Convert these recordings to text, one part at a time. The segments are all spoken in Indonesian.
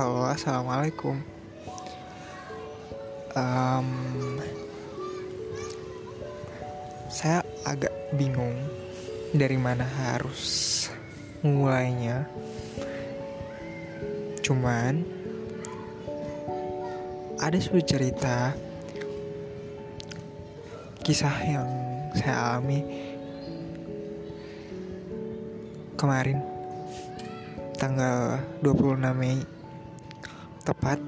Halo, assalamualaikum. Um, saya agak bingung dari mana harus mulainya. Cuman ada sebuah cerita kisah yang saya alami kemarin tanggal 26 Mei tepat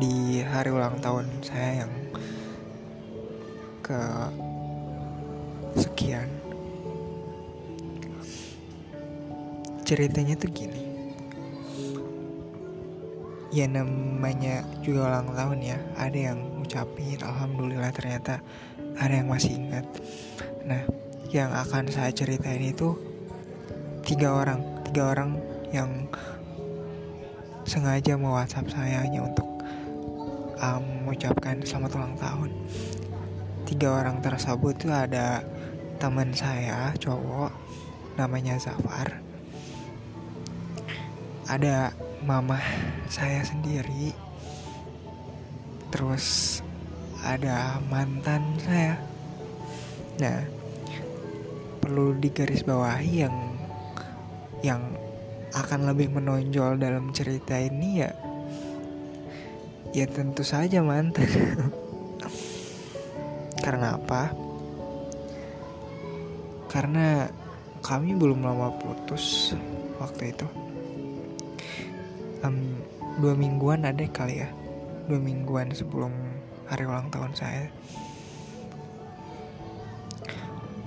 di hari ulang tahun saya yang ke sekian ceritanya tuh gini. Ya namanya juga ulang tahun ya. Ada yang ngucapin alhamdulillah ternyata ada yang masih ingat. Nah yang akan saya ceritain itu tiga orang. Tiga orang yang sengaja mau WhatsApp saya hanya untuk um, mengucapkan selamat ulang tahun. Tiga orang tersebut itu ada teman saya cowok namanya Zafar. Ada mama saya sendiri. Terus ada mantan saya. Nah, perlu digarisbawahi yang yang akan lebih menonjol dalam cerita ini ya? Ya tentu saja mantan karena apa? Karena kami belum lama putus waktu itu. Um, dua mingguan ada kali ya. Dua mingguan sebelum hari ulang tahun saya.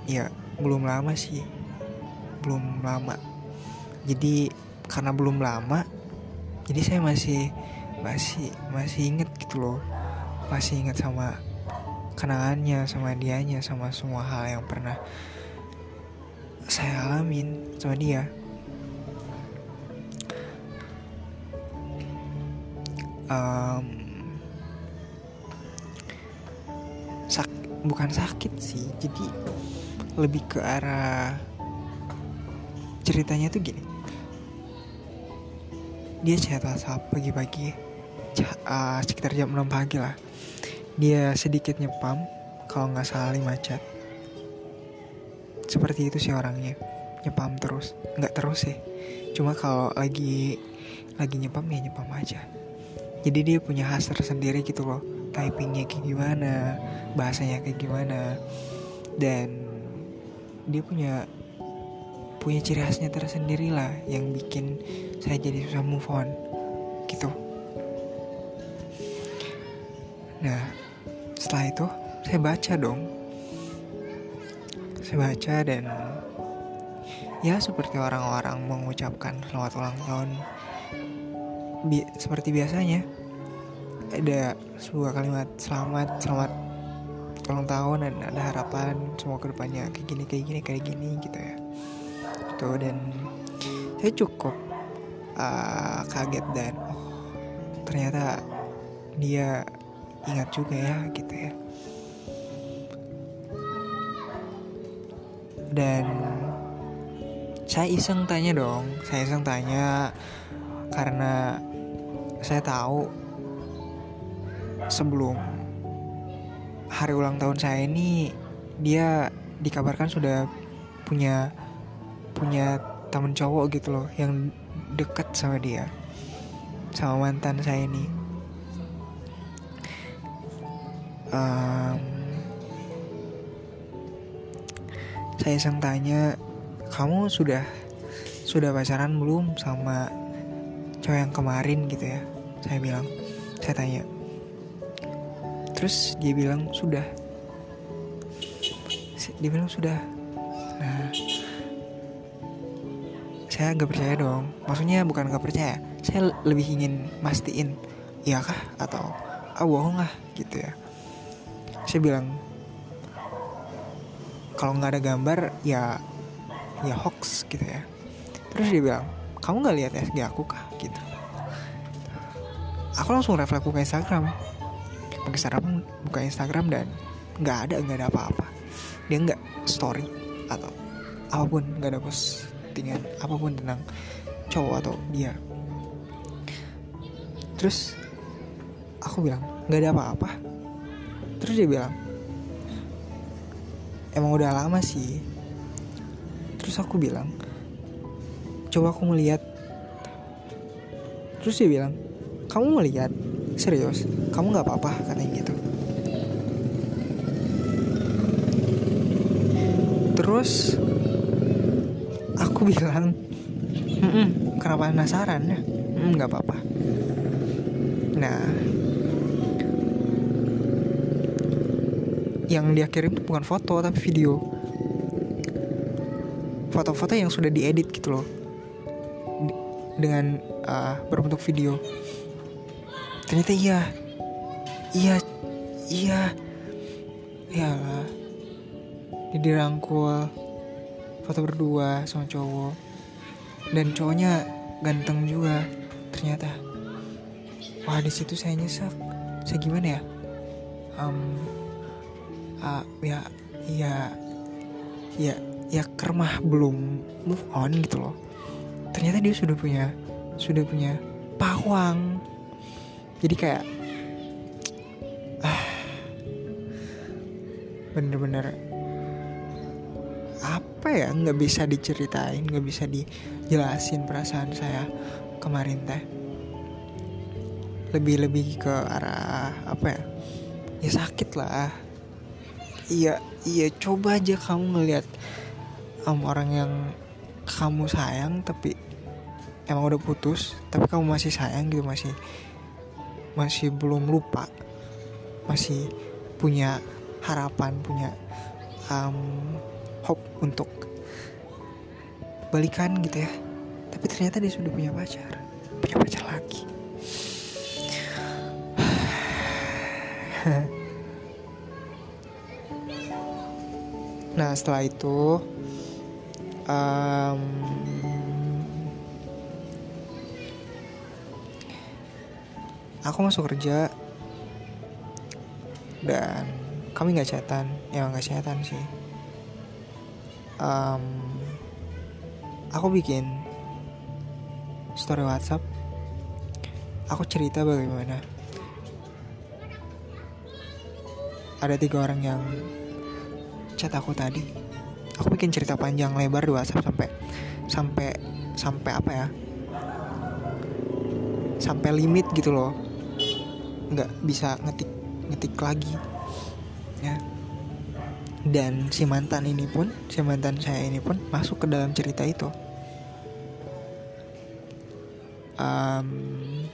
Ya belum lama sih. Belum lama jadi karena belum lama jadi saya masih masih masih inget gitu loh. Masih inget sama kenangannya sama dianya sama semua hal yang pernah saya alamin sama dia. Um, sak bukan sakit sih jadi lebih ke arah ceritanya tuh gini dia chat WhatsApp pagi-pagi uh, sekitar jam 6 pagi lah. Dia sedikit nyepam kalau nggak salah 5 chat. Seperti itu sih orangnya nyepam terus. Nggak terus sih cuma kalau lagi lagi nyepam ya nyepam aja. Jadi dia punya khas tersendiri gitu loh typingnya kayak gimana bahasanya kayak gimana. Dan dia punya punya ciri khasnya tersendiri lah yang bikin saya jadi susah move on gitu. Nah setelah itu saya baca dong. Saya baca dan ya seperti orang-orang mengucapkan selamat ulang tahun Bi seperti biasanya ada sebuah kalimat selamat selamat ulang tahun dan ada harapan semua ke depannya kayak gini kayak gini kayak gini gitu ya gitu. Dan saya cukup uh, kaget dan oh ternyata dia ingat juga ya gitu ya. Dan saya iseng tanya dong saya iseng tanya karena saya tahu sebelum hari ulang tahun saya ini dia dikabarkan sudah punya punya temen cowok gitu loh yang deket sama dia sama mantan saya ini. Um, saya iseng tanya kamu sudah sudah pacaran belum sama cowok yang kemarin? Gitu ya saya bilang. Saya tanya. Terus dia bilang sudah. Dia bilang sudah saya gak percaya dong. Maksudnya bukan gak percaya saya lebih ingin mastiin iya kah? Atau ah bohong lah gitu ya. Saya bilang kalau nggak ada gambar ya ya hoax gitu ya. Terus dia bilang kamu nggak lihat SG aku kah? Gitu. Aku langsung refleks buka Instagram. Pakai Instagram buka Instagram dan nggak ada nggak ada apa-apa. Dia nggak story atau apa pun nggak ada post postingan apa pun tentang cowok atau dia. Terus aku bilang nggak ada apa-apa. Terus dia bilang emang udah lama sih. Terus aku bilang coba aku melihat terus dia bilang kamu melihat serius? Kamu nggak apa-apa? katanya gitu. Terus aku bilang Mm-mm, kenapa penasaran ya. Nggak mm, apa-apa. Nah yang dia kirim tuh bukan foto tapi video. Foto-foto yang sudah diedit gitu loh. Dengan uh, berbentuk video. Ternyata iya. Iya iya. Dia dirangkul foto berdua sama cowok. Dan cowoknya ganteng juga ternyata. Wah di situ saya nyesek. Saya gimana ya? Um, uh, ya ya ya ya kermah belum move on gitu loh. Ternyata dia sudah punya sudah punya pawang. Jadi kayak ah bener-bener apa ya nggak bisa diceritain nggak bisa dijelasin perasaan saya kemarin teh. Lebih lebih ke arah apa ya ya sakit lah. Iya iya coba aja kamu ngelihat um, orang yang kamu sayang tapi emang udah putus tapi kamu masih sayang gitu masih masih belum lupa masih punya harapan punya um, hope untuk balikan gitu ya. Tapi ternyata dia sudah punya pacar punya pacar lagi. Nah setelah itu um, Aku masuk kerja Dan kami gak chatan. Ya gak chatan sih um, Aku bikin Story whatsapp. Aku cerita bagaimana Ada tiga orang yang chat aku tadi. Aku bikin cerita panjang lebar di WhatsApp sampai sampai sampai apa ya? Sampai limit gitu loh. Nggak bisa ngetik ngetik lagi ya dan si mantan ini pun si mantan saya ini pun masuk ke dalam cerita itu. Um,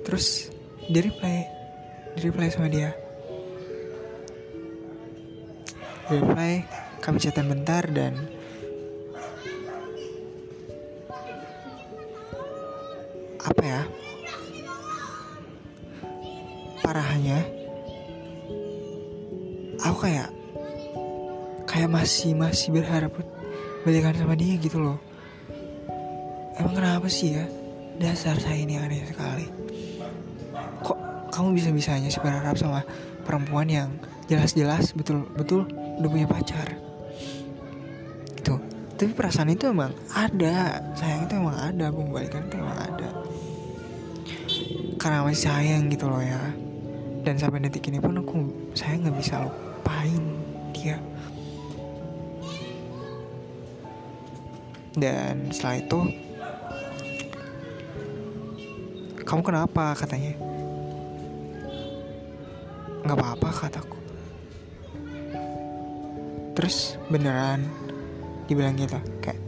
terus dia reply di reply sama dia. Di reply kami chatan bentar dan masih masih berharap balikan sama dia gitu loh. Emang kenapa sih ya? Dasar saya ini aneh sekali. Kamu bisa bisanya sih berharap sama perempuan yang jelas-jelas betul-betul udah punya pacar? Itu tapi perasaan itu emang ada. Sayang itu emang ada. Pembalikan itu emang ada. Karena masih sayang gitu loh ya. Dan sampai detik ini pun aku saya nggak bisa lupain dia dan setelah itu kamu kenapa? katanya. Nggak apa-apa kataku. Terus beneran dibilang gitu kayak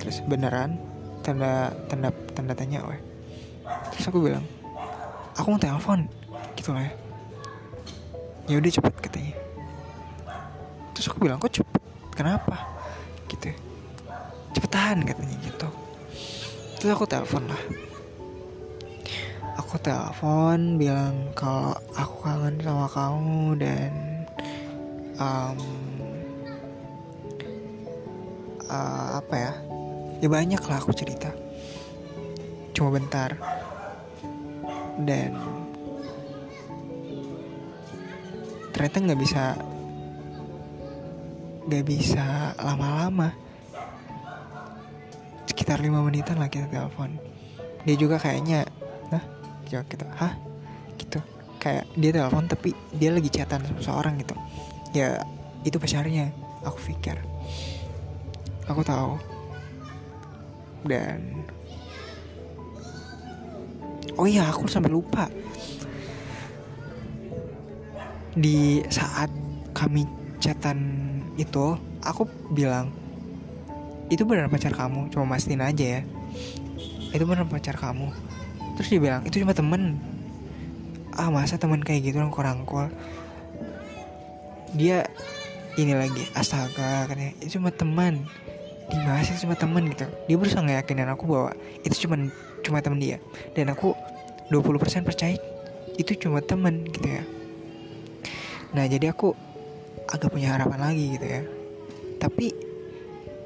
terus beneran tanda tanda tanda tanya weh. Terus aku bilang aku mau telepon gitu lah ya. Ya udah cepet katanya. Terus aku bilang kok cepet? Kenapa cepetan katanya gitu. Terus aku telepon lah. Aku telepon bilang kalau aku kangen sama kamu dan um, uh, apa ya ya banyak lah aku cerita. Cuma bentar. Dan ternyata nggak bisa nggak bisa lama-lama sekitar lima menitan lah kita telepon. Dia juga kayaknya nah jawab gitu hah? Gitu. Kayak dia telepon tapi dia lagi chatan sama seorang gitu. Ya itu pacarnya aku pikir. Aku tahu. Dan oh iya aku sampai lupa. Di saat kami chatan itu aku bilang itu benar pacar kamu? Cuma mastiin aja ya? Itu benar pacar kamu. Terus dia bilang itu cuma temen. Ah masa temen kayak gitu orang rangkul dia ini lagi astaga katanya itu cuma teman gimana sih cuma teman gitu. Dia berusaha ngeyakinin aku bahwa itu cuma cuma teman dia. Dan aku 20% percaya itu cuma teman gitu ya. Nah jadi aku agak punya harapan lagi gitu ya. Tapi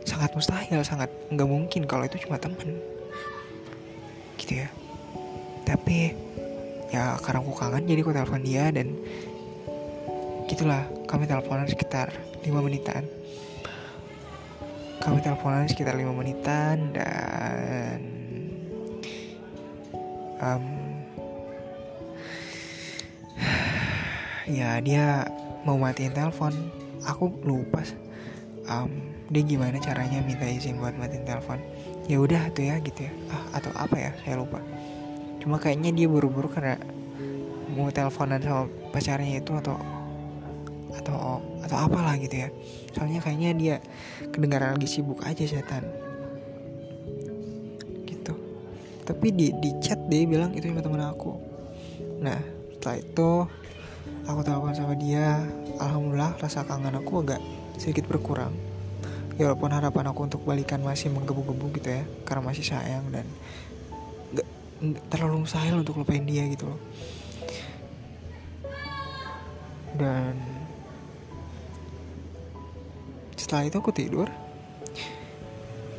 sangat mustahil sangat nggak mungkin kalau itu cuma teman gitu ya. Tapi ya karena aku kangen jadi aku telepon dia dan gitulah kami teleponan sekitar 5 menitan. Kami teleponan sekitar 5 menitan dan um, ya dia mau matiin telepon. Aku lupa um, dia gimana caranya minta izin buat matiin telepon? Ya udah tuh ya gitu ya. Ah, atau apa ya? Saya lupa. Cuma kayaknya dia buru-buru karena mau teleponan sama pacarnya itu atau atau atau apalah gitu ya. Soalnya kayaknya dia kedengaran lagi sibuk aja setan. Gitu. Tapi di di chat dia bilang itu cuma temen aku. Nah setelah itu aku telepon sama dia. Alhamdulillah rasa kangen aku agak sedikit berkurang ya walaupun harapan aku untuk balikan masih menggebu-gebu gitu ya karena masih sayang dan nggak terlalu mustahil untuk lupain dia gitu loh. Dan setelah itu aku tidur.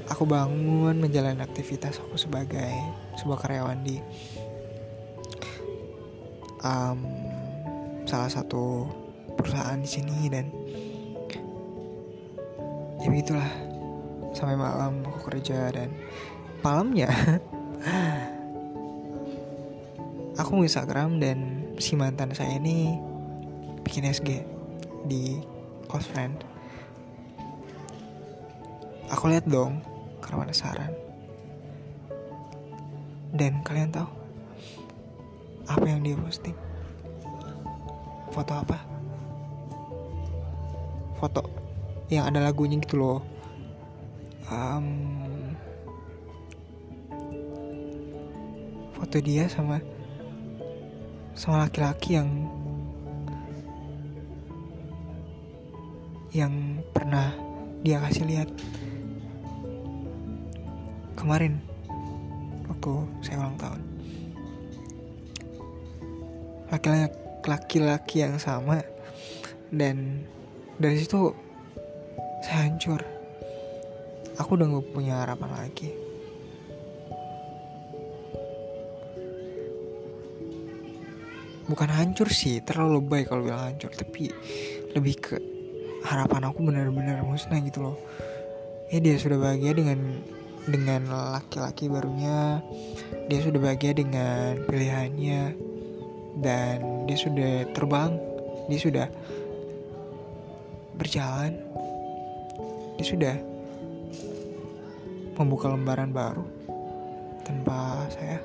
Aku bangun menjalani aktivitas aku sebagai sebuah karyawan di um, salah satu perusahaan di sini dan ya begitulah sampai malam aku kerja dan malamnya aku Instagram dan si mantan saya ini bikin SG di close friend Aku lihat dong karena penasaran. Dan kalian tahu apa yang dia posting? Foto apa? Foto yang ada lagunya gitu loh. Um, foto dia sama sama laki-laki yang yang pernah dia kasih lihat kemarin waktu saya ulang tahun laki-laki yang sama dan dari situ saya hancur. Aku udah gak punya harapan lagi. Bukan hancur sih terlalu baik kalau bilang hancur tapi lebih ke harapan aku benar-benar musnah gitu loh. Ya dia sudah bahagia dengan dengan laki-laki barunya. Dia sudah bahagia dengan pilihannya. Dan dia sudah terbang. Dia sudah berjalan dia sudah. Membuka lembaran baru tanpa saya.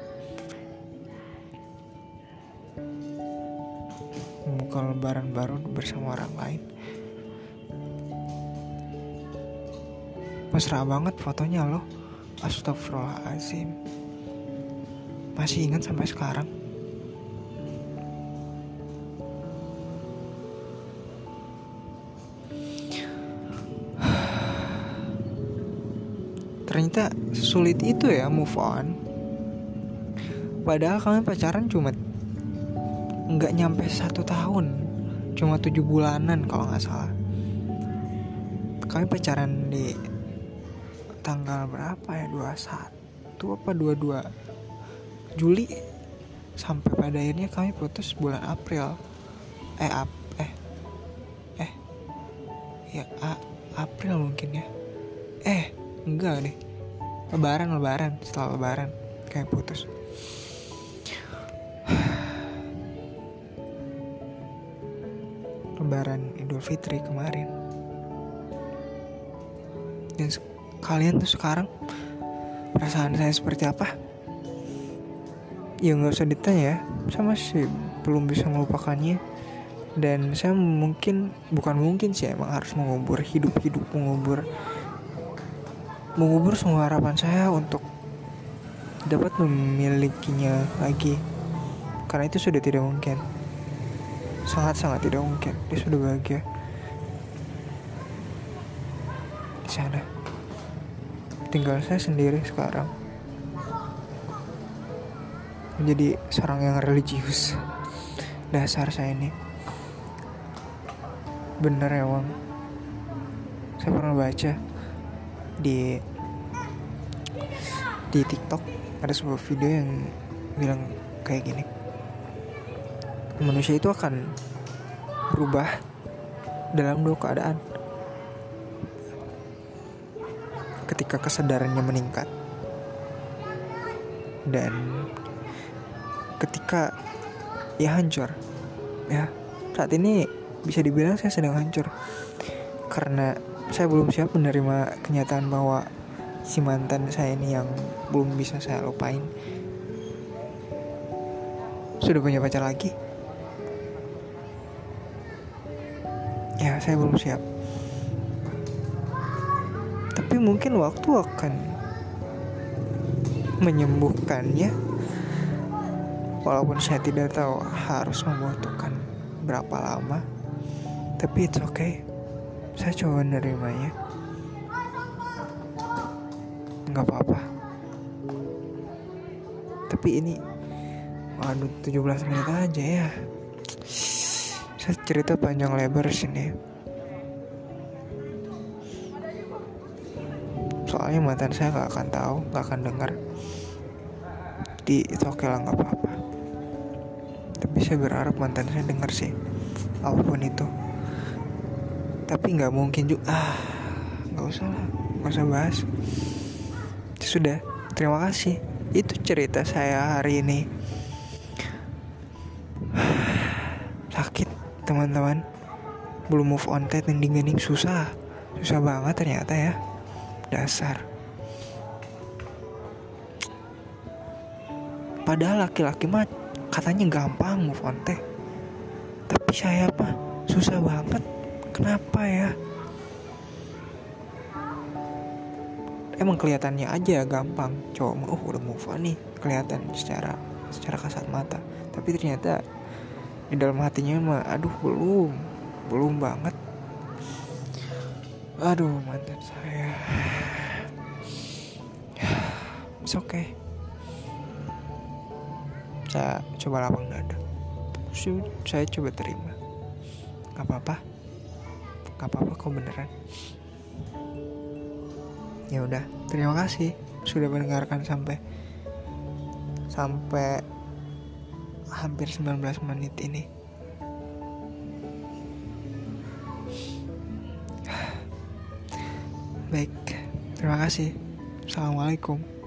Membuka lembaran baru bersama orang lain. Mesra banget fotonya loh. Astagfirullahaladzim. Masih ingat sampai sekarang Ternyata sulit itu ya move on. Padahal kami pacaran cuma nggak nyampe satu tahun. Cuma tujuh bulanan kalau nggak salah. Kami pacaran di tanggal berapa ya? 21 apa 22 Juli. Sampai pada akhirnya kami putus bulan April. Eh ap eh eh ya A, April mungkin ya. Eh enggak deh lebaran lebaran setelah lebaran. Kayak putus. Lebaran Idul Fitri kemarin. Dan kalian tuh sekarang perasaan saya seperti apa? Ya nggak usah ditanya ya. Saya masih belum bisa melupakannya. Dan saya mungkin bukan mungkin sih emang harus mengubur hidup-hidup mengubur mengubur semua harapan saya untuk dapat memilikinya lagi. Karena itu sudah tidak mungkin. Sangat-sangat tidak mungkin. Dia sudah bahagia. Di sana. Tinggal saya sendiri sekarang. Menjadi seorang yang religius. Dasar saya ini. Bener ya Wang? Saya pernah baca di di TikTok. Ada sebuah video yang bilang kayak gini. Manusia itu akan berubah dalam dua keadaan. Ketika kesadarannya meningkat. Dan ketika ya hancur ya saat ini bisa dibilang saya sedang hancur. Karena saya belum siap menerima kenyataan bahwa si mantan saya ini yang belum bisa saya lupain. Sudah punya pacar lagi? Ya saya belum siap. Tapi mungkin waktu akan menyembuhkannya walaupun saya tidak tahu harus membutuhkan berapa lama. Tapi it's okay saya coba menerimanya nggak apa-apa. Tapi ini waduh 17 menit aja ya. Saya cerita panjang lebar sini. Soalnya mantan saya nggak akan tahu nggak akan dengar. Di itu oke lah nggak apa-apa. Tapi saya berharap mantan saya dengar sih apa pun itu tapi nggak mungkin juga ah nggak usah lah. Nggak usah bahas. Sudah. Terima kasih. Itu cerita saya hari ini. Sakit teman-teman. Belum move on teh. Gending-gending susah. Susah banget ternyata ya. Dasar. Padahal laki-laki mah katanya gampang move on teh. Tapi saya mah susah banget kenapa ya? Emang kelihatannya aja gampang. Cowok mah oh udah move on nih. Kelihatan secara secara kasat mata. Tapi ternyata di dalam hatinya mah aduh belum. Belum banget. Aduh mantan saya. It's okay. Saya coba lapang dada. Saya coba terima. Gak apa-apa Gak apa-apa kok beneran. Ya udah terima kasih sudah mendengarkan sampai sampai hampir 19 menit ini. Baik terima kasih. Assalamualaikum